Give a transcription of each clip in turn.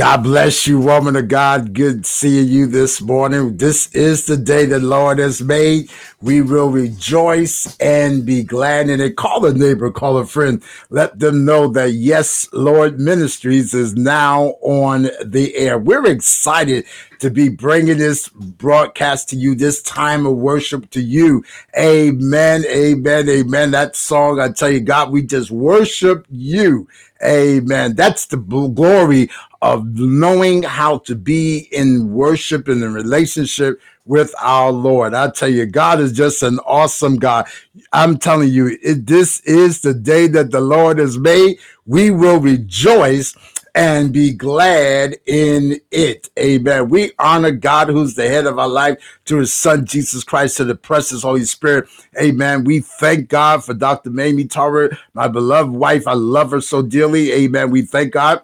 God bless you, woman of God. Good seeing you this morning. This is the day the Lord has made. We will rejoice and be glad in it. Call a neighbor, call a friend. Let them know that Yes, Lord Ministries is now on the air. We're excited to be bringing this broadcast to you, this time of worship to you. Amen, amen, amen. That song, I tell you, God, we just worship you. Amen. That's the glory of knowing how to be in worship and in relationship with our Lord. I tell you, God is just an awesome God. I'm telling you, it, this is the day that the Lord has made. We will rejoice and be glad in it. Amen. We honor God, who's the head of our life, to his son, Jesus Christ, to the precious Holy Spirit. Amen. We thank God for Dr. Mamie Tarver, my beloved wife. I love her so dearly. Amen. We thank God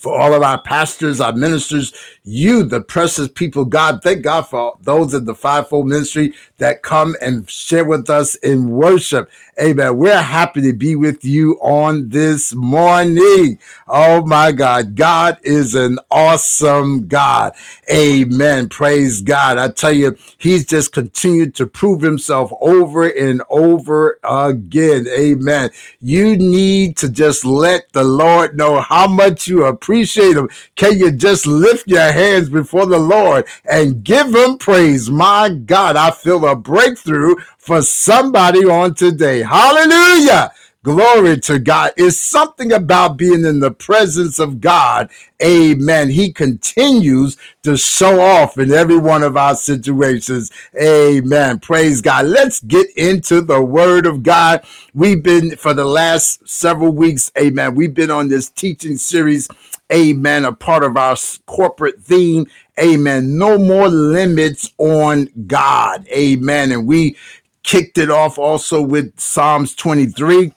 for all of our pastors, our ministers, you, the precious people, God. Thank God for those in the fivefold ministry that come and share with us in worship. Amen. We're happy to be with you on this morning. Oh my God. God is an awesome God. Amen. Praise God. I tell you, he's just continued to prove himself over and over again. Amen. You need to just let the Lord know how much you appreciate him. Can you just lift your hands before the Lord and give him praise? My God, I feel a breakthrough for somebody on today. Hallelujah. Glory to God. It's something about being in the presence of God. Amen. He continues to show off in every one of our situations. Amen. Praise God. Let's get into the word of God. We've been for the last several weeks. Amen. We've been on this teaching series. Amen. A part of our corporate theme. Amen. No more limits on God. Amen. And we kicked it off also with Psalms 23.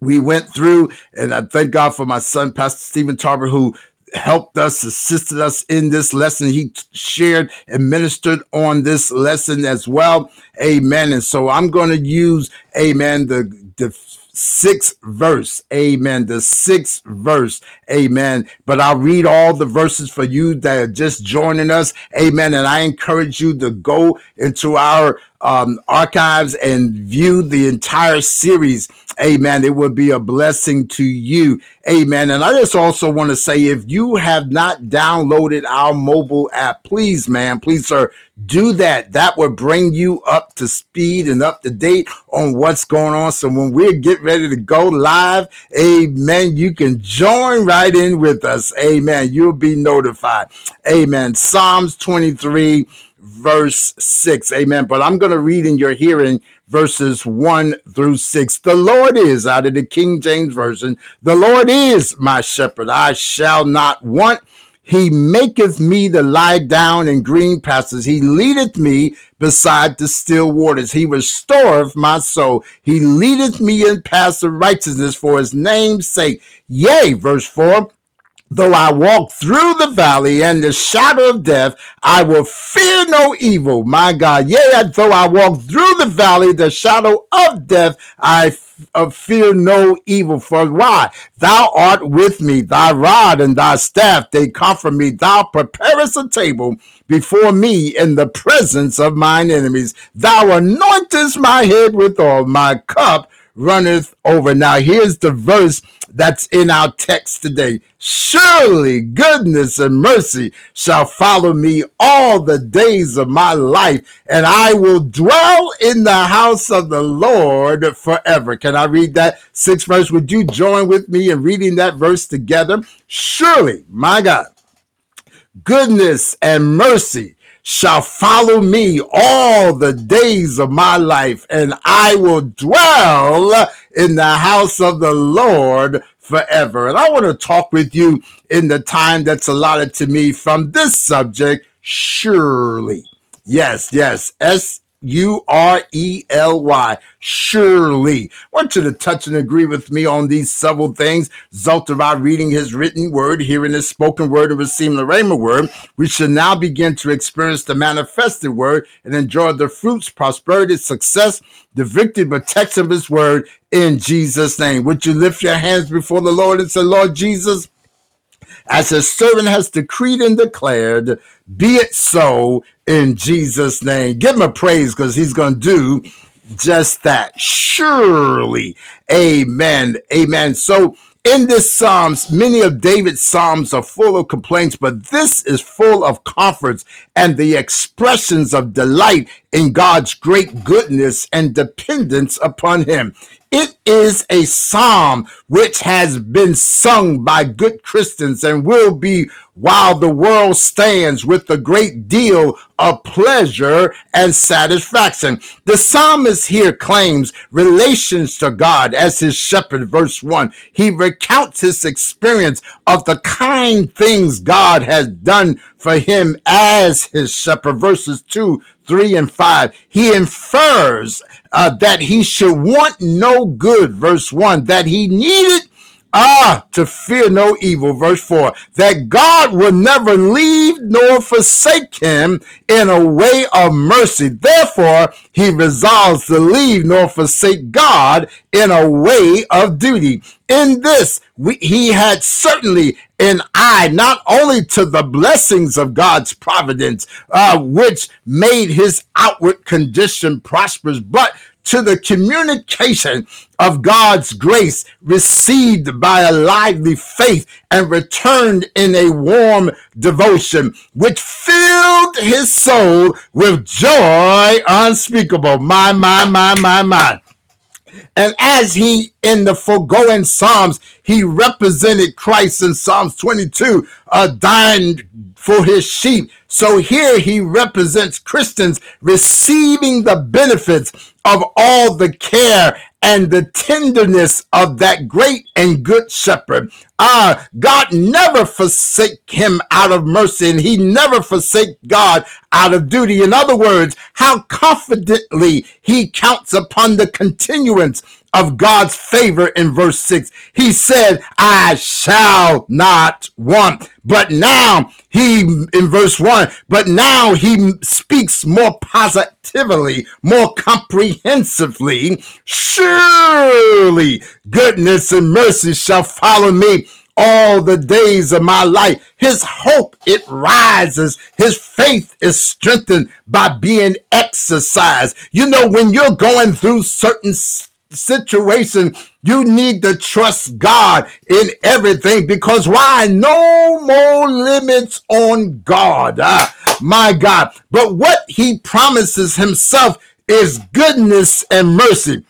We went through, and I thank God for my son, Pastor Stephen Tarver, who helped us, assisted us in this lesson. He shared and ministered on this lesson as well. Amen. And so I'm going to use, amen, the, the sixth verse. Amen. The sixth verse. Amen. But I'll read all the verses for you that are just joining us. Amen. And I encourage you to go into our um, archives and view the entire series. Amen. It would be a blessing to you. Amen. And I just also want to say if you have not downloaded our mobile app, please, man, please, sir, do that. That would bring you up to speed and up to date on what's going on. So when we get ready to go live, amen, you can join right in with us. Amen. You'll be notified. Amen. Psalms 23 verse 6. Amen. But I'm going to read in your hearing verses 1 through 6. The Lord is, out of the King James Version, the Lord is my shepherd. I shall not want. He maketh me to lie down in green pastures. He leadeth me beside the still waters. He restoreth my soul. He leadeth me in paths of righteousness for his name's sake. Yea, verse 4 Though I walk through the valley and the shadow of death, I will fear no evil. My God, yea, though I walk through the valley, the shadow of death, I uh, fear no evil. For why? Thou art with me, thy rod and thy staff, they comfort me. Thou preparest a table before me in the presence of mine enemies. Thou anointest my head with oil, my cup runneth over. Now, here's the verse that's in our text today. Surely goodness and mercy shall follow me all the days of my life, and I will dwell in the house of the Lord forever. Can I read that sixth verse? Would you join with me in reading that verse together? Surely, my God, goodness and mercy shall follow me all the days of my life, and I will dwell in the house of the Lord forever. And I want to talk with you in the time that's allotted to me from this subject, surely. Yes, yes. S U R E L Y. Surely. Want you to touch and agree with me on these several things. Result of our reading his written word, hearing his spoken word, and receiving the Rhema word. We should now begin to experience the manifested word and enjoy the fruits, prosperity, success, the victory, protection of his word in Jesus' name. Would you lift your hands before the Lord and say, Lord Jesus, as his servant has decreed and declared. Be it so in Jesus' name. Give him a praise because he's going to do just that. Surely. Amen. Amen. So in this Psalms, many of David's Psalms are full of complaints, but this is full of comforts and the expressions of delight in God's great goodness and dependence upon him. It is a psalm which has been sung by good Christians and will be while the world stands with a great deal of pleasure and satisfaction. The psalmist here claims relations to God as his shepherd, verse 1. He recounts his experience of the kind things God has done for him as his shepherd, verses 2 3 and 5, he infers uh, that he should want no good, verse 1, that he needed Ah, to fear no evil. Verse 4 that God will never leave nor forsake him in a way of mercy. Therefore, he resolves to leave nor forsake God in a way of duty. In this, we, he had certainly an eye not only to the blessings of God's providence, uh, which made his outward condition prosperous, but to the communication of God's grace received by a lively faith and returned in a warm devotion, which filled his soul with joy unspeakable. My, my, my, my, my. And as he, in the foregoing Psalms, he represented Christ in Psalms 22, a dying for his sheep. So here he represents Christians receiving the benefits of all the care and the tenderness of that great and good shepherd. Ah, God never forsake him out of mercy, and he never forsake God out of duty. In other words, how confidently he counts upon the continuance of God's favor in verse 6. He said, I shall not want. But now he, in verse 1, but now he speaks more positively, more comprehensively. Surely goodness and mercy shall follow me all the days of my life. His hope, it rises. His faith is strengthened by being exercised. You know, when you're going through certain situation, you need to trust God in everything because why? No more limits on God. Ah, my God. But what he promises himself is goodness and mercy.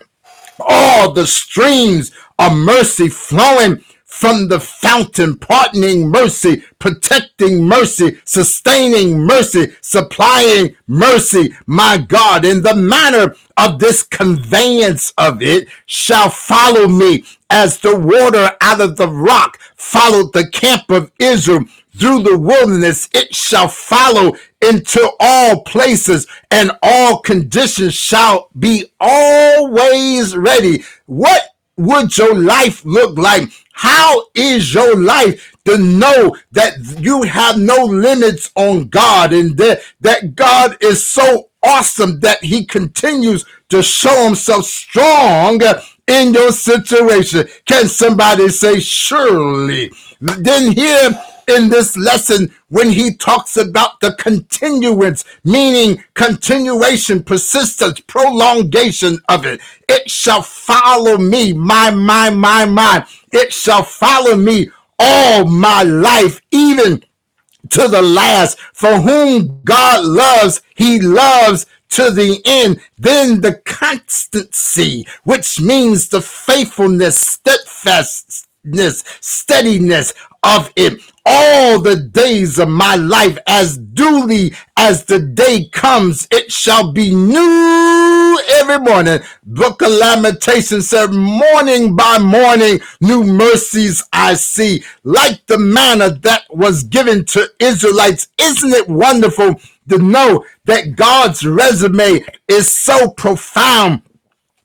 All the streams of mercy flowing from the fountain, pardoning mercy, protecting mercy, sustaining mercy, supplying mercy, my God, in the manner of this conveyance of it shall follow me as the water out of the rock followed the camp of Israel through the wilderness. It shall follow into all places and all conditions shall be always ready. What would your life look like? How is your life to know that you have no limits on God and that, that God is so awesome that he continues to show himself strong in your situation? Can somebody say, surely? Then here in this lesson when he talks about the continuance, meaning continuation, persistence, prolongation of it. It shall follow me, my, my, my, my. It shall follow me all my life, even to the last. For whom God loves, he loves to the end. Then the constancy, which means the faithfulness, steadfastness, steadiness of it all the days of my life as duly as the day comes it shall be new every morning. Book of lamentations said morning by morning new mercies i see. Like the manna that was given to israelites isn't it wonderful to know that god's resume is so profound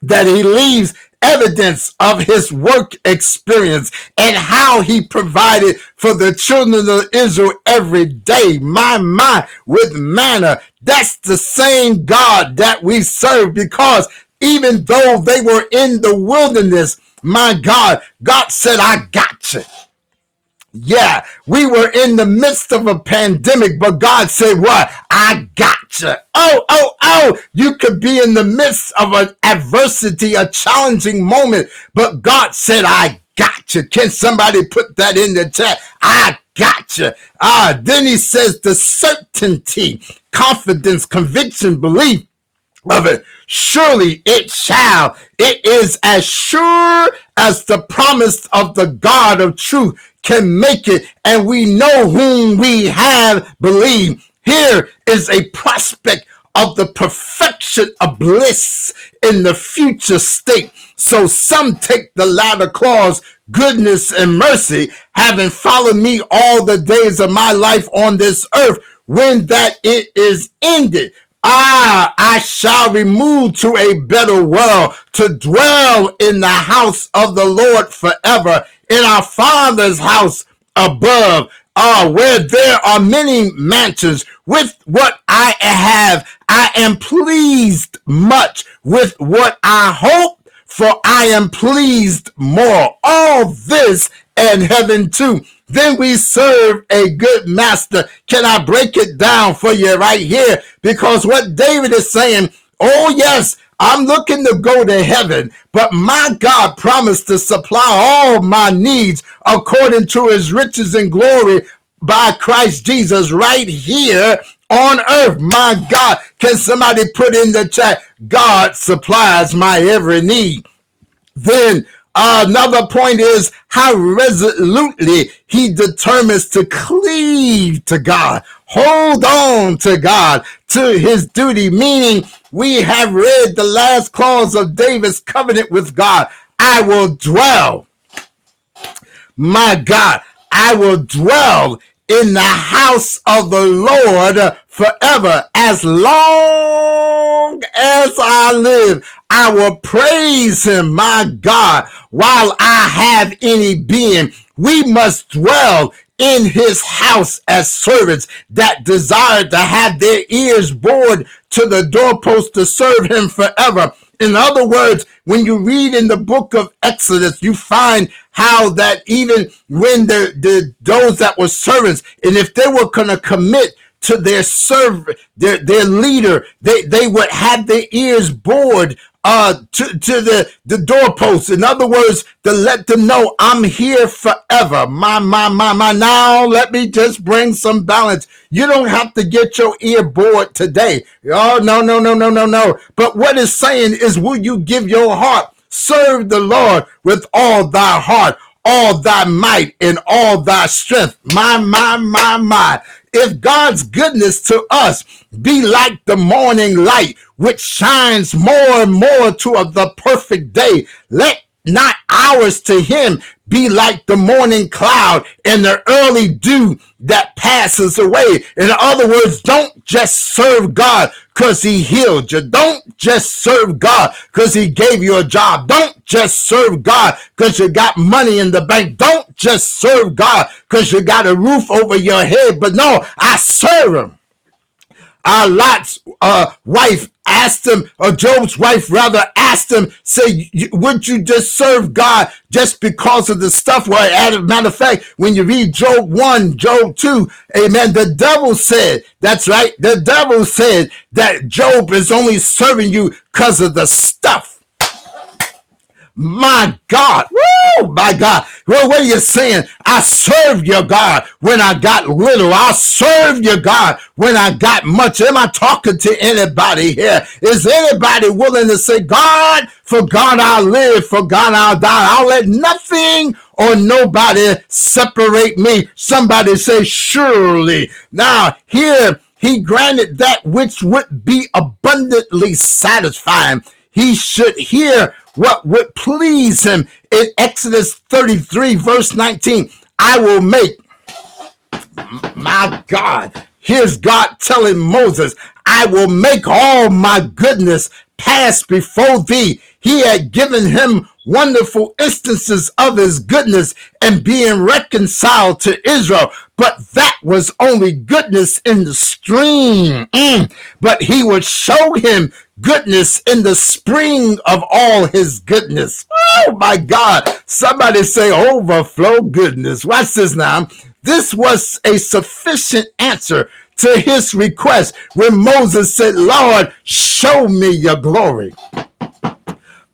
that he leaves evidence of his work experience and how he provided for the children of Israel every day. My, my, with manna. That's the same God that we serve because even though they were in the wilderness, my God, God said, I got you. Yeah, we were in the midst of a pandemic, but God said, What? I got you. Oh, oh, oh, you could be in the midst of an adversity, a challenging moment, but God said, I got you. Can somebody put that in the chat? I got you. Ah, then he says the certainty, confidence, conviction, belief of it. Surely it shall. It is as sure as the promise of the God of truth can make it, and we know whom we have believed. Here is a prospect of the perfection of bliss in the future state. So some take the latter clause, goodness and mercy, having followed me all the days of my life on this earth, when that it is ended. Ah, I shall remove to a better world to dwell in the house of the Lord forever, in our Father's house above. Ah, where there are many mansions with what I have, I am pleased much with what I hope, for I am pleased more. All this and heaven too then we serve a good master. Can I break it down for you right here? Because what David is saying, oh yes, I'm looking to go to heaven, but my God promised to supply all my needs according to his riches and glory by Christ Jesus right here on earth. My God, can somebody put in the chat, God supplies my every need. Then Another point is how resolutely he determines to cleave to God, hold on to God, to his duty, meaning we have read the last clause of David's covenant with God. I will dwell, my God, I will dwell in the house of the Lord forever as long as I live. I will praise him, my God, while I have any being. We must dwell in his house as servants that desire to have their ears bored to the doorpost to serve him forever. In other words, when you read in the book of Exodus, you find how that even when the, the those that were servants, and if they were going to commit to their servant, their, their leader, they, they would have their ears bored uh, to, to the, the doorposts. In other words, to let them know I'm here forever. My, my, my, my. Now let me just bring some balance. You don't have to get your ear bored today. Oh, no, no, no, no, no, no. But what it's saying is, will you give your heart? Serve the Lord with all thy heart, all thy might, and all thy strength. My, my, my, my. If God's goodness to us be like the morning light, which shines more and more to the perfect day, let not ours to him be like the morning cloud and the early dew that passes away. In other words, don't just serve God because he healed you. Don't just serve God because he gave you a job. Don't just serve God because you got money in the bank. Don't just serve God because you got a roof over your head. But no, I serve him uh, Lot's uh, wife asked him, or Job's wife rather asked him, say, would you just serve God just because of the stuff? Well, as a matter of fact, when you read Job 1, Job 2, amen, the devil said, that's right, the devil said that Job is only serving you because of the stuff. My God. Woo! My God. Well, what are you saying? I served your God when I got little. I served your God when I got much. Am I talking to anybody here? Is anybody willing to say, God, for God I'll live, for God I'll die. I'll let nothing or nobody separate me. Somebody say, surely. Now, here, he granted that which would be abundantly satisfying. He should hear what would please him in Exodus 33, verse 19. I will make my God. Here's God telling Moses, I will make all my goodness pass before thee. He had given him wonderful instances of his goodness and being reconciled to Israel. But that was only goodness in the stream. Mm. But he would show him goodness in the spring of all his goodness. Oh my God. Somebody say overflow goodness. Watch this now. This was a sufficient answer to his request when Moses said, Lord, show me your glory.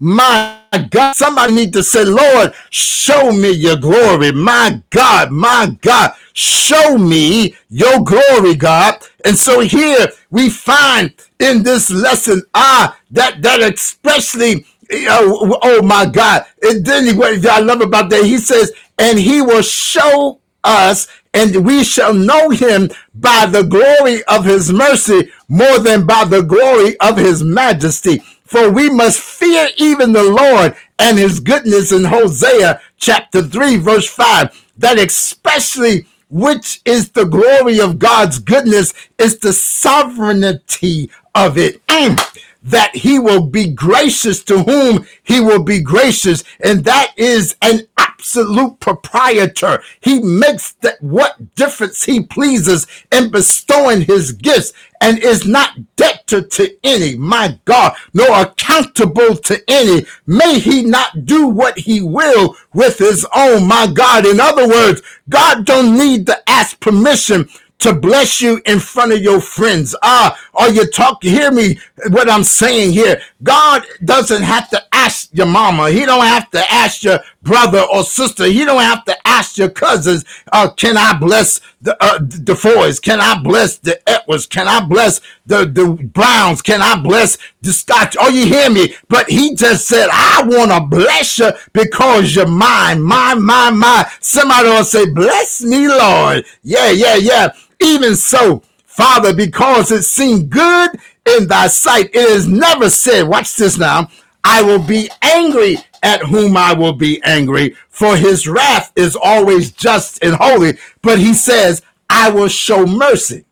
My God, somebody need to say, Lord, show me your glory. My God, my God, show me your glory, God. And so here we find in this lesson, ah, that, that especially, oh, oh my God. And then what I love about that, he says, and he will show us and we shall know him by the glory of his mercy more than by the glory of his majesty. For we must fear even the Lord and his goodness in Hosea chapter 3, verse 5, that especially which is the glory of God's goodness is the sovereignty of it. Mm that he will be gracious to whom he will be gracious. And that is an absolute proprietor. He makes that what difference he pleases in bestowing his gifts and is not debtor to any, my God, nor accountable to any. May he not do what he will with his own, my God. In other words, God don't need to ask permission to bless you in front of your friends. Ah, are you talking? Hear me what I'm saying here. God doesn't have to ask your mama. He don't have to ask your brother or sister. He don't have to ask your cousins, uh, can I bless the uh, the Foys? Can I bless the Edwards? Can I bless the, the Browns? Can I bless the Scotch? Oh, you hear me? But he just said, I want to bless you because you're mine, mine, mine, mine. Somebody will say, bless me, Lord. Yeah, yeah, yeah. Even so, Father, because it seemed good in thy sight, it is never said, watch this now, I will be angry at whom I will be angry, for his wrath is always just and holy. But he says, I will show mercy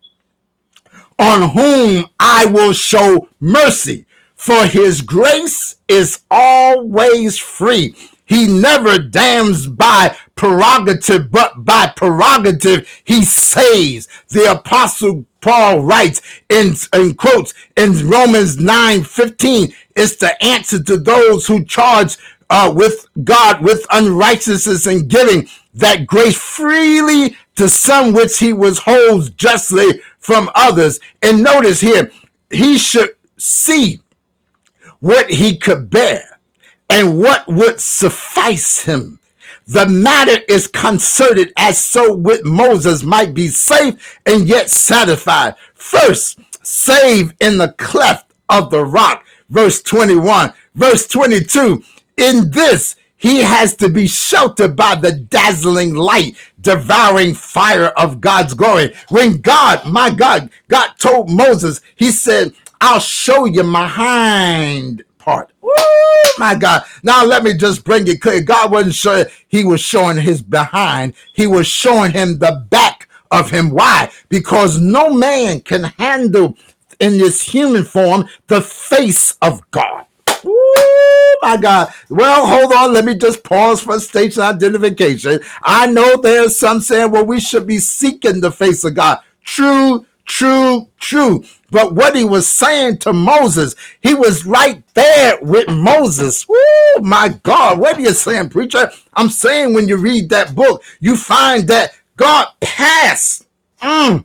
on whom I will show mercy, for his grace is always free. He never damns by prerogative, but by prerogative, he saves. The apostle Paul writes in, in quotes in Romans 9 15, it's the answer to those who charge uh, with God with unrighteousness and giving that grace freely to some which he withholds justly from others. And notice here, he should see what he could bear and what would suffice him. The matter is concerted as so with Moses might be safe and yet satisfied. First, save in the cleft of the rock. Verse 21. Verse 22. In this, he has to be sheltered by the dazzling light, devouring fire of God's glory. When God, my God, God told Moses, he said, I'll show you my hind part. Woo, my God. Now let me just bring it clear. God wasn't sure he was showing his behind. He was showing him the back of him. Why? Because no man can handle in this human form the face of God. Woo, my God. Well, hold on. Let me just pause for station identification. I know there's some saying, well, we should be seeking the face of God. True, true, true. But what he was saying to Moses, he was right there with Moses. Oh my God. What are you saying, preacher? I'm saying when you read that book, you find that God passed mm,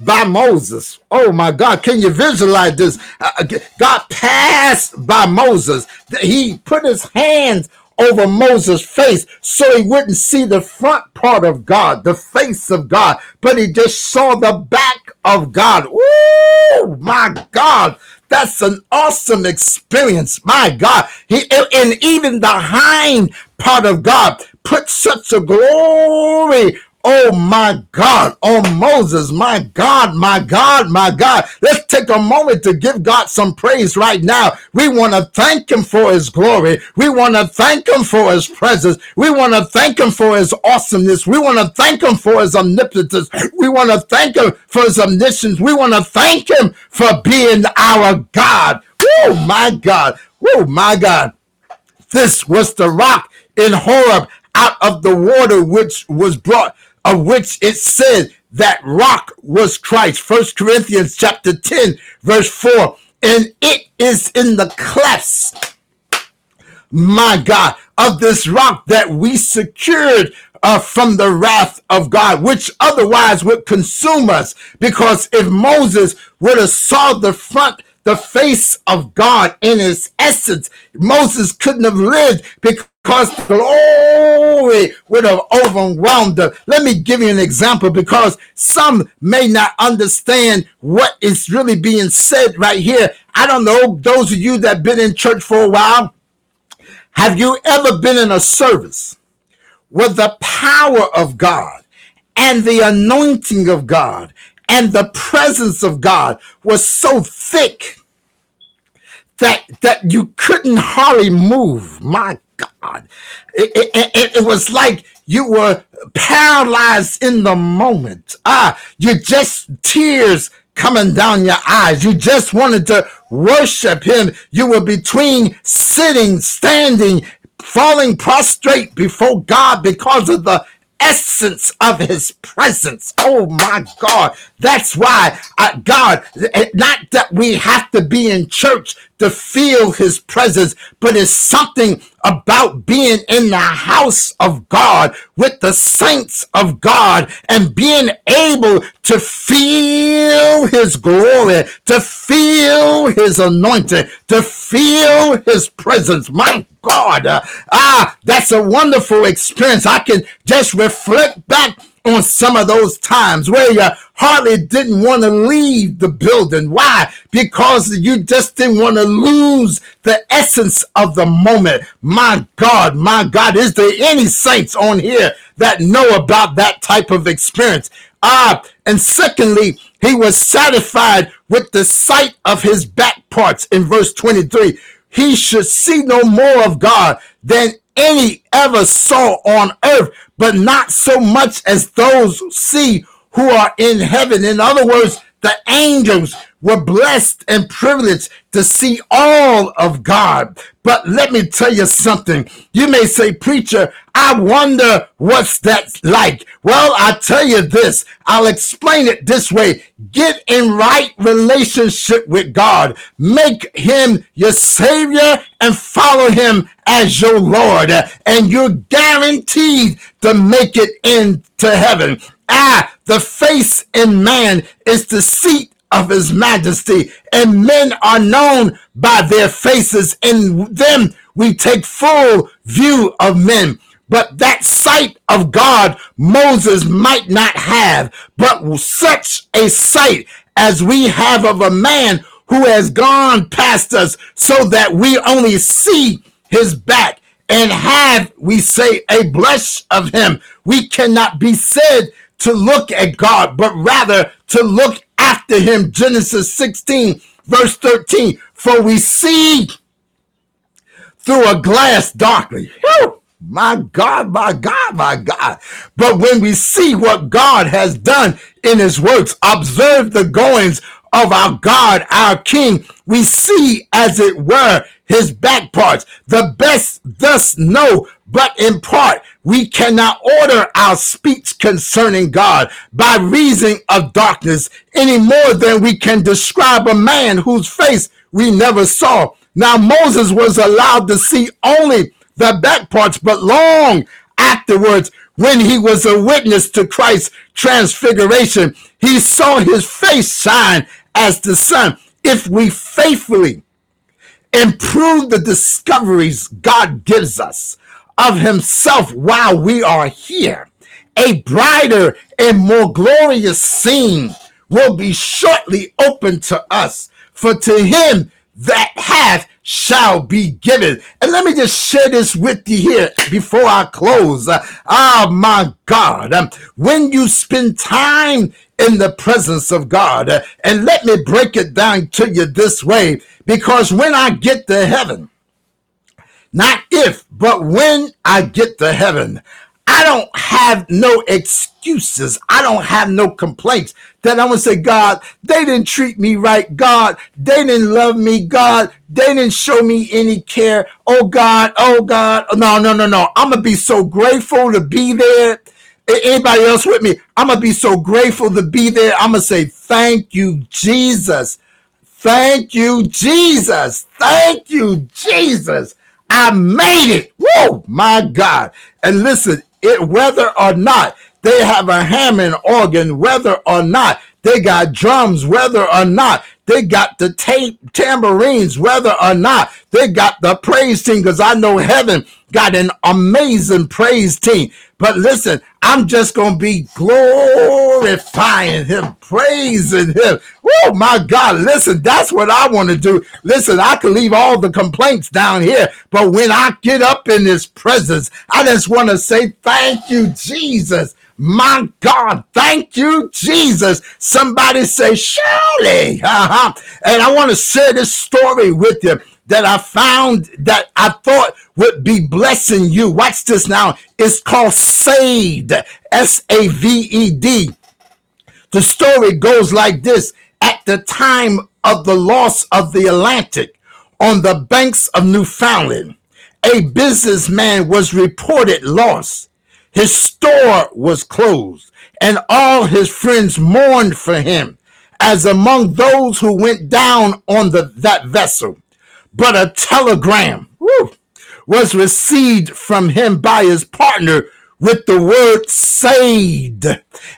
by Moses. Oh my God. Can you visualize this? Uh, uh God passed by Moses. He put his hands over Moses' face so he wouldn't see the front part of God, the face of God, but he just saw the back of God. Ooh, my God. That's an awesome experience. My God. He, and even the hind part of God put such a glory Oh my God. Oh Moses. My God. My God. My God. Let's take a moment to give God some praise right now. We want to thank him for his glory. We want to thank him for his presence. We want to thank him for his awesomeness. We want to thank him for his omnipotence. We want to thank him for his omniscience. We want to thank him for being our God. Oh my God. Oh my God. This was the rock in Horeb out of the water which was brought, of which it said that rock was Christ. First Corinthians chapter 10, verse 4. And it is in the clefts, my God, of this rock that we secured uh, from the wrath of God, which otherwise would consume us. Because if Moses would have saw the front, the face of God in his essence, Moses couldn't have lived because glory would have overwhelmed them. Let me give you an example because some may not understand what is really being said right here. I don't know, those of you that have been in church for a while, have you ever been in a service with the power of God and the anointing of God and the presence of God was so thick that that you couldn't hardly move. My God, it, it, it, it was like you were paralyzed in the moment. Ah, you just tears coming down your eyes. You just wanted to worship him. You were between sitting, standing, falling prostrate before God because of the essence of his presence. Oh my God. That's why, uh, God, not that we have to be in church to feel his presence, but it's something about being in the house of God with the saints of God and being able to feel his glory, to feel his anointing, to feel his presence. My God, uh, ah, that's a wonderful experience. I can just reflect back on some of those times where you hardly didn't want to leave the building. Why? Because you just didn't want to lose the essence of the moment. My God, my God, is there any saints on here that know about that type of experience? Ah, and secondly, he was satisfied with the sight of his back parts in verse 23. He should see no more of God than any ever saw on earth, but not so much as those see who are in heaven. In other words, the angels were blessed and privileged to see all of God. But let me tell you something. You may say, preacher, I wonder what's that like. Well, I tell you this, I'll explain it this way. Get in right relationship with God. Make him your savior and follow him as your Lord. And you're guaranteed to make it into heaven. Ah, the face in man is the seat of his majesty, and men are known by their faces. In them we take full view of men. But that sight of God Moses might not have, but such a sight as we have of a man who has gone past us so that we only see his back and have, we say, a blush of him. We cannot be said to look at God, but rather to look after him. Genesis 16, verse 13. For we see through a glass darkly. Whew, my God, my God, my God. But when we see what God has done in his works, observe the goings of our God, our King, we see, as it were, his back parts. The best thus know, but in part, we cannot order our speech concerning God by reason of darkness any more than we can describe a man whose face we never saw. Now, Moses was allowed to see only the back parts, but long afterwards, when he was a witness to Christ's transfiguration, he saw his face shine as the sun. If we faithfully improve the discoveries God gives us of himself while we are here, a brighter and more glorious scene will be shortly open to us. For to him that hath shall be given. And let me just share this with you here before I close. Uh, oh my God. When you spend time in the presence of God, and let me break it down to you this way, because when I get to heaven, not if, but when I get to heaven, I don't have no excuses. I don't have no complaints that I'm gonna say, God, they didn't treat me right. God, they didn't love me. God, they didn't show me any care. Oh God, oh God. No, no, no, no. I'm gonna be so grateful to be there. Anybody else with me? I'm gonna be so grateful to be there. I'm gonna say, thank you, Jesus. Thank you, Jesus. Thank you, Jesus. I made it. Whoa, my God. And listen, it whether or not they have a Hammond organ, whether or not they got drums, whether or not they got the tape tambourines, whether or not they got the praise team, because I know heaven got an amazing praise team. But listen, I'm just going to be glorifying him, praising him. Oh my God. Listen, that's what I want to do. Listen, I can leave all the complaints down here, but when I get up in his presence, I just want to say, thank you, Jesus. My God, thank you, Jesus. Somebody say, surely. Uh-huh. And I want to share this story with you that I found that I thought would be blessing you. Watch this now. It's called Saved, S A V E D. The story goes like this At the time of the loss of the Atlantic on the banks of Newfoundland, a businessman was reported lost. His store was closed, and all his friends mourned for him, as among those who went down on the, that vessel. But a telegram whew, was received from him by his partner with the word saved,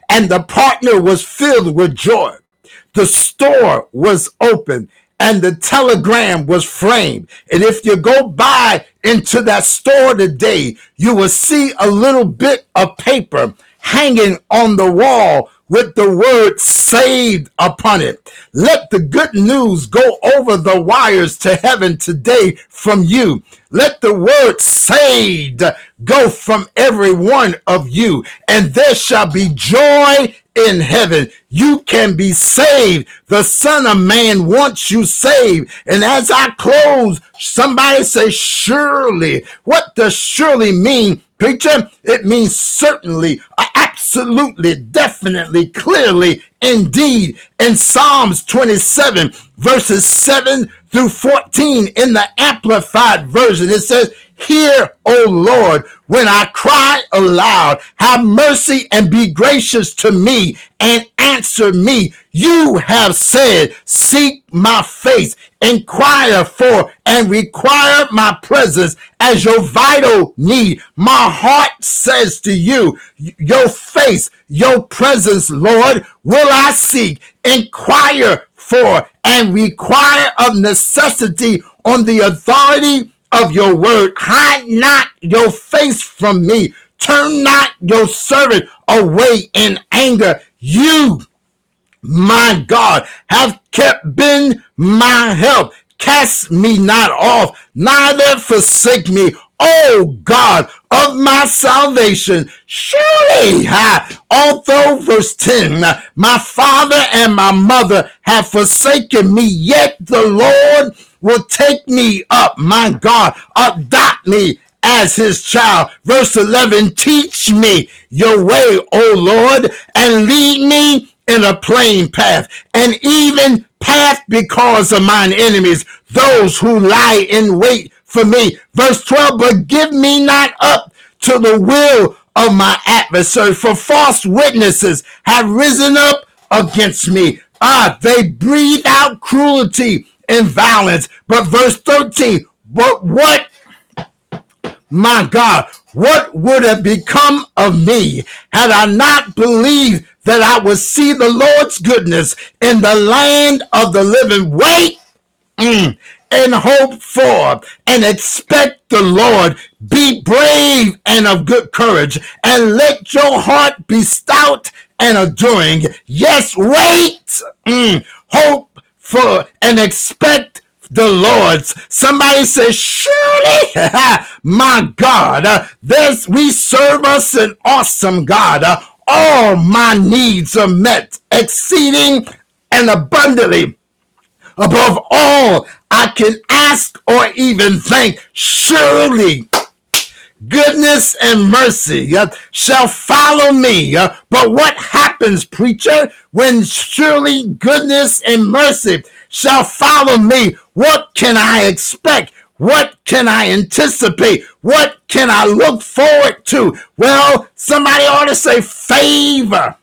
and the partner was filled with joy. The store was open and the telegram was framed. And if you go by into that store today, you will see a little bit of paper hanging on the wall with the word saved upon it. Let the good news go over the wires to heaven today from you. Let the word saved go from every one of you, and there shall be joy in heaven. You can be saved. The Son of Man wants you saved. And as I close, somebody say, surely. What does surely mean? Preacher, it means certainly, uh, absolutely, definitely, clearly, indeed. In Psalms 27, verses 7 through 14, in the Amplified Version, it says, Hear, O Lord, when I cry aloud. Have mercy and be gracious to me and answer me. You have said, Seek my face, inquire for and require my presence as your vital need. My heart says to you, Your face, your presence, Lord, will I seek, inquire for and require of necessity on the authority of your word. Hide not your face from me. Turn not your servant away in anger. You, my God, have kept been my help. Cast me not off, neither forsake me. Oh God of my salvation. Surely, although verse 10, my father and my mother have forsaken me, yet the Lord will take me up, my God, adopt me as his child. Verse 11, teach me your way, O Lord, and lead me in a plain path, an even path because of mine enemies, those who lie in wait for me. Verse 12, but give me not up to the will of my adversary, for false witnesses have risen up against me. Ah, they breathe out cruelty and violence. But verse 13, but what, my God, what would have become of me had I not believed that I would see the Lord's goodness in the land of the living? Wait, mm, and hope for and expect the Lord. Be brave and of good courage, and let your heart be stout and adoring. Yes, wait, mm, hope for and expect the Lord's. Somebody says, surely, my God, uh, this we serve us an awesome God. Uh, all my needs are met, exceeding and abundantly above all I can ask or even think. Surely goodness and mercy uh, shall follow me. Uh, but what happens, preacher, when surely goodness and mercy shall follow me? What can I expect? What can I anticipate? What can I look forward to? Well, somebody ought to say favor.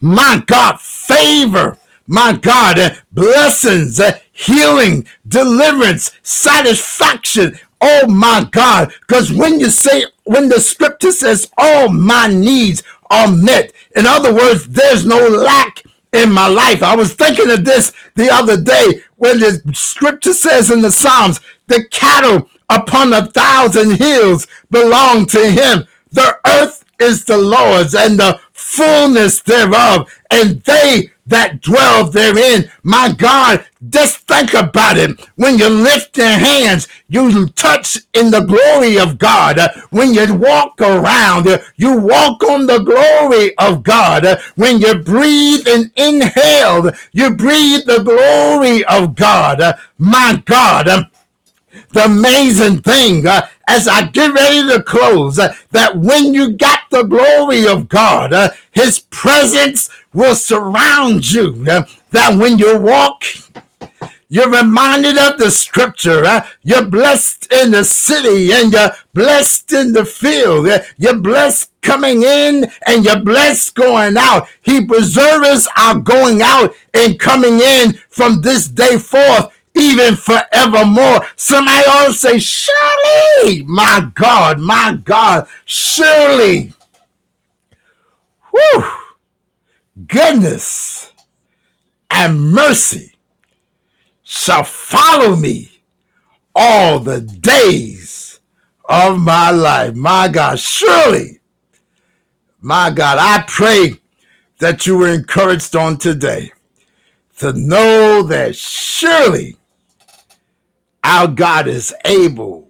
My God, favor. My God, blessings, healing, deliverance, satisfaction. Oh my God. Because when you say, when the scripture says, all my needs are met, in other words, there's no lack in my life. I was thinking of this the other day when the scripture says in the Psalms, the cattle upon a thousand hills belong to him. The earth is the Lord's and the fullness thereof, and they that dwell therein. My God, just think about it. When you lift your hands, you touch in the glory of God. When you walk around, you walk on the glory of God. When you breathe and inhale, you breathe the glory of God. My God, the amazing thing uh, as I get ready to close uh, that when you got the glory of God, uh, his presence will surround you. Uh, that when you walk, you're reminded of the scripture. Uh, you're blessed in the city and you're blessed in the field. Uh, you're blessed coming in and you're blessed going out. He preserves our going out and coming in from this day forth even forevermore. Somebody ought say, Surely, my God, my God, surely. Whew, goodness and mercy shall follow me all the days of my life. My God, surely, my God, I pray that you were encouraged on today to know that surely our God is able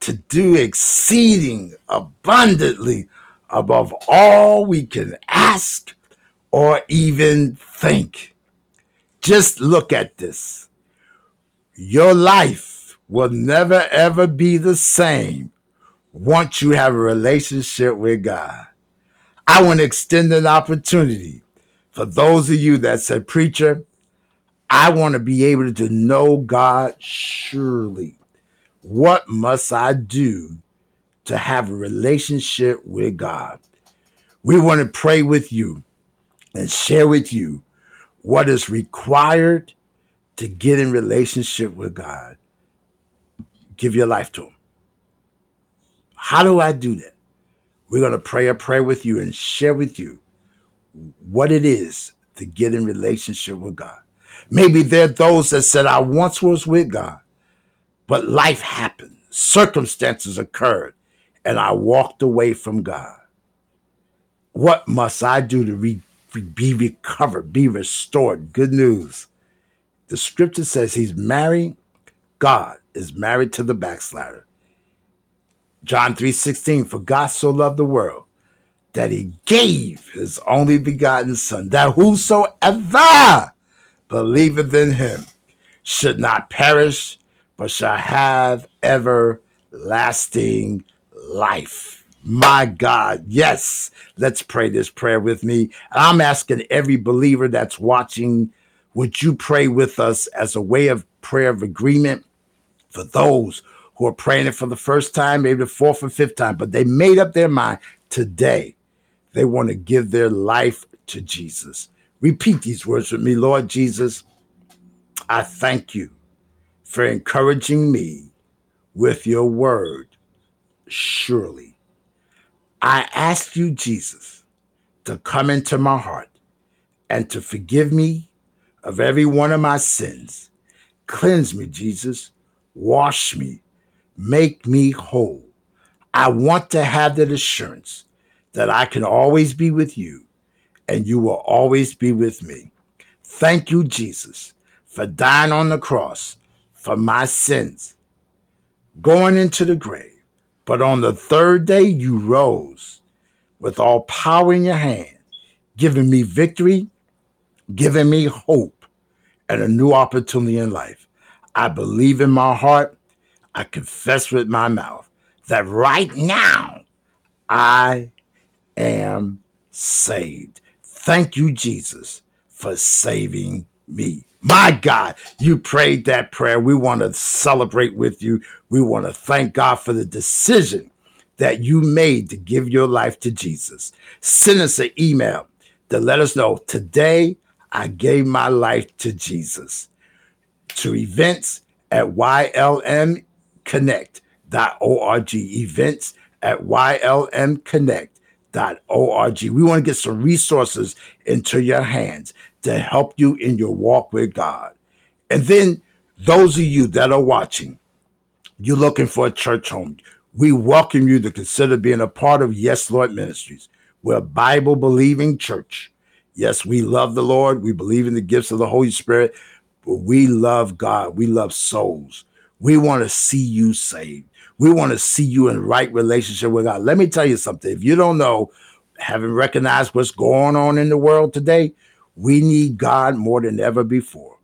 to do exceeding abundantly above all we can ask or even think. Just look at this. Your life will never ever be the same once you have a relationship with God. I want to extend an opportunity for those of you that said, Preacher, I want to be able to know God surely. What must I do to have a relationship with God? We want to pray with you and share with you what is required to get in relationship with God. Give your life to Him. How do I do that? We're going to pray a prayer with you and share with you what it is to get in relationship with God. Maybe there are those that said, I once was with God, but life happened, circumstances occurred, and I walked away from God. What must I do to re- be recovered, be restored? Good news. The scripture says he's married. God is married to the backslider. John 3:16, for God so loved the world that he gave his only begotten son, that whosoever believeth in him should not perish, but shall have everlasting life. My God, yes. Let's pray this prayer with me. I'm asking every believer that's watching, would you pray with us as a way of prayer of agreement for those who are praying it for the first time, maybe the fourth or fifth time, but they made up their mind today. They want to give their life to Jesus. Repeat these words with me, Lord Jesus. I thank you for encouraging me with your word. Surely, I ask you, Jesus, to come into my heart and to forgive me of every one of my sins. Cleanse me, Jesus. Wash me. Make me whole. I want to have that assurance that I can always be with you and you will always be with me. Thank you, Jesus, for dying on the cross for my sins, going into the grave. But on the third day, you rose with all power in your hand, giving me victory, giving me hope, and a new opportunity in life. I believe in my heart. I confess with my mouth. that right now I am saved. Thank you, Jesus, for saving me. My God, you prayed that prayer. We want to celebrate with you. We want to thank God for the decision that you made to give your life to Jesus. Send us an email to let us know today I gave my life to Jesus. To events at ylmconnect.org. Events at ylmconnect.org. We want to get some resources into your hands to help you in your walk with God. And then those of you that are watching, you're looking for a church home. We welcome you to consider being a part of Yes Lord Ministries. We're a Bible believing church. Yes, we love the Lord. We believe in the gifts of the Holy Spirit, but we love God. We love souls. We want to see you saved. We want to see you in right relationship with God. Let me tell you something. If you don't know, haven't recognized what's going on in the world today, we need God more than ever before.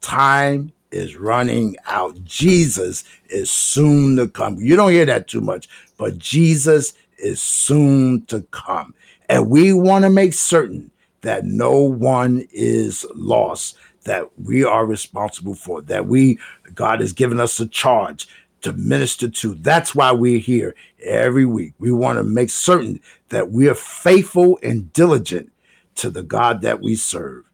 Time is running out. Jesus is soon to come. You don't hear that too much, but Jesus is soon to come. And we want to make certain that no one is lost, that we are responsible for, that we, God has given us a charge to minister to. That's why we're here every week. We want to make certain that we are faithful and diligent to the God that we serve.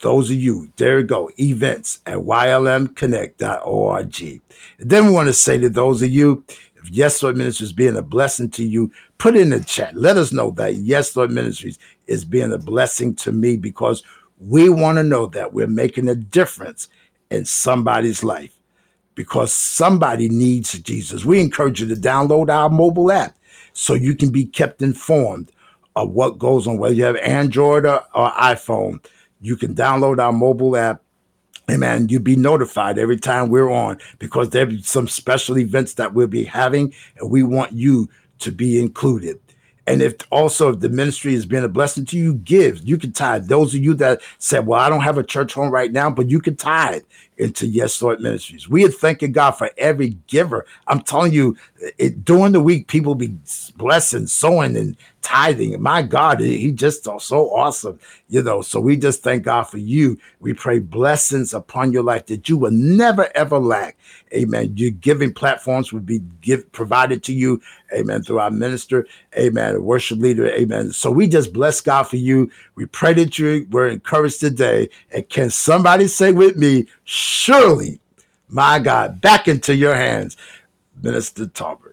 Those of you, there you go, events at ylmconnect.org. And then we want to say to those of you, if Yes Lord Ministries being a blessing to you, put in the chat. Let us know that Yes Lord Ministries is being a blessing to me because we want to know that we're making a difference in somebody's life because somebody needs Jesus. We encourage you to download our mobile app so you can be kept informed of what goes on, whether you have Android or, or iPhone. You can download our mobile app and man, You'll be notified every time we're on because there'll be some special events that we'll be having, and we want you to be included. And if also if the ministry has been a blessing to you, give. You can tithe. Those of you that said, Well, I don't have a church home right now, but you can tithe into Yes Lord Ministries. We are thanking God for every giver. I'm telling you, it, during the week, people be blessing, sowing, and tithing. My God, He just so awesome, you know. So we just thank God for you. We pray blessings upon your life that you will never ever lack. Amen. Your giving platforms will be give provided to you. Amen. Through our minister. Amen. Worship leader. Amen. So we just bless God for you. We pray that you were encouraged today. And can somebody say with me, surely, my God, back into your hands, Minister Talbert.